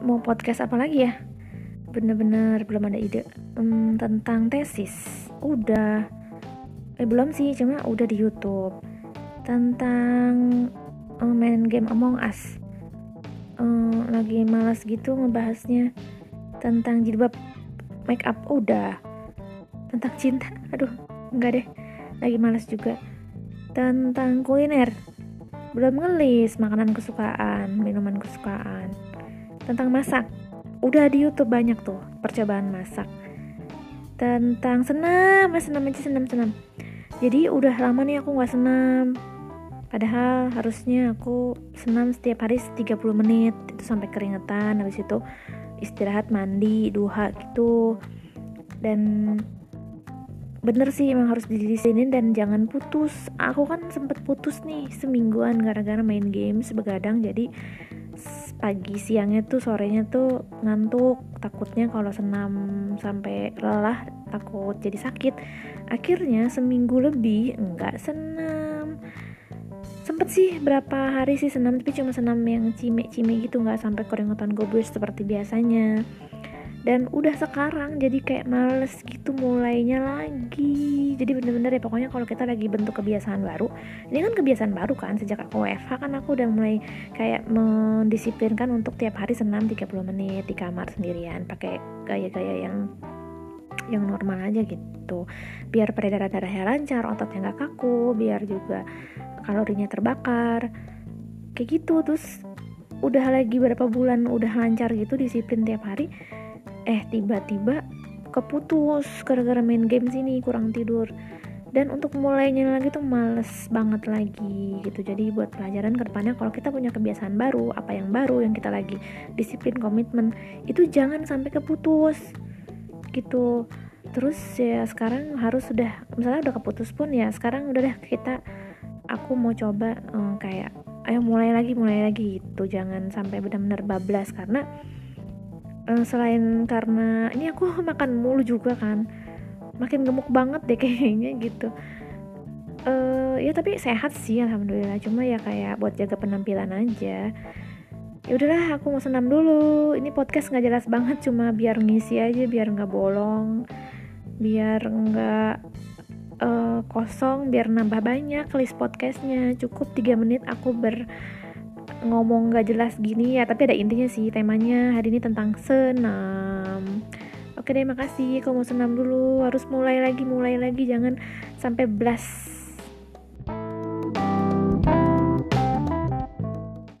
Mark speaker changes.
Speaker 1: mau podcast apa lagi ya? Bener-bener belum ada ide hmm, tentang tesis. Udah. Eh belum sih cuma udah di YouTube. Tentang uh, main game Among Us. Uh, lagi malas gitu ngebahasnya tentang jilbab make up udah. Tentang cinta. Aduh enggak deh. Lagi malas juga. Tentang kuliner. Belum ngelis makanan kesukaan minuman kesukaan tentang masak. Udah di YouTube banyak tuh percobaan masak. Tentang senam senam aja senam senam. Jadi udah lama nih aku nggak senam. Padahal harusnya aku senam setiap hari 30 menit. Itu sampai keringetan habis itu istirahat mandi duha gitu. Dan bener sih emang harus didisinin dan jangan putus. Aku kan sempet putus nih semingguan gara-gara main game sebegadang jadi pagi siangnya tuh sorenya tuh ngantuk takutnya kalau senam sampai lelah takut jadi sakit. Akhirnya seminggu lebih enggak senam. Sempet sih berapa hari sih senam tapi cuma senam yang cime-cime gitu nggak sampai keringetan gobus seperti biasanya dan udah sekarang jadi kayak males gitu mulainya lagi. Jadi bener-bener ya pokoknya kalau kita lagi bentuk kebiasaan baru ini kan kebiasaan baru kan sejak aku WFH kan aku udah mulai kayak mendisiplinkan untuk tiap hari senam 30 menit di kamar sendirian pakai gaya-gaya yang yang normal aja gitu. Biar peredaran darahnya lancar ototnya nggak kaku biar juga kalorinya terbakar. Kayak gitu terus udah lagi berapa bulan udah lancar gitu disiplin tiap hari eh tiba-tiba keputus gara-gara main game sini kurang tidur. Dan untuk mulainya lagi tuh males banget lagi gitu. Jadi buat pelajaran ke depannya kalau kita punya kebiasaan baru apa yang baru yang kita lagi disiplin komitmen itu jangan sampai keputus gitu. Terus ya sekarang harus sudah misalnya udah keputus pun ya sekarang udah deh kita aku mau coba um, kayak ayo mulai lagi mulai lagi gitu. Jangan sampai benar-benar bablas karena uh, selain karena ini aku makan mulu juga kan. Makin gemuk banget deh kayaknya gitu. Uh, ya tapi sehat sih alhamdulillah. Cuma ya kayak buat jaga penampilan aja. Ya udahlah aku mau senam dulu. Ini podcast nggak jelas banget cuma biar ngisi aja biar nggak bolong biar nggak uh, kosong biar nambah banyak list podcastnya. Cukup 3 menit aku ber ngomong gak jelas gini ya tapi ada intinya sih temanya hari ini tentang senam. Oke deh makasih. Kalau mau senam dulu. Harus mulai lagi mulai lagi. Jangan sampai blast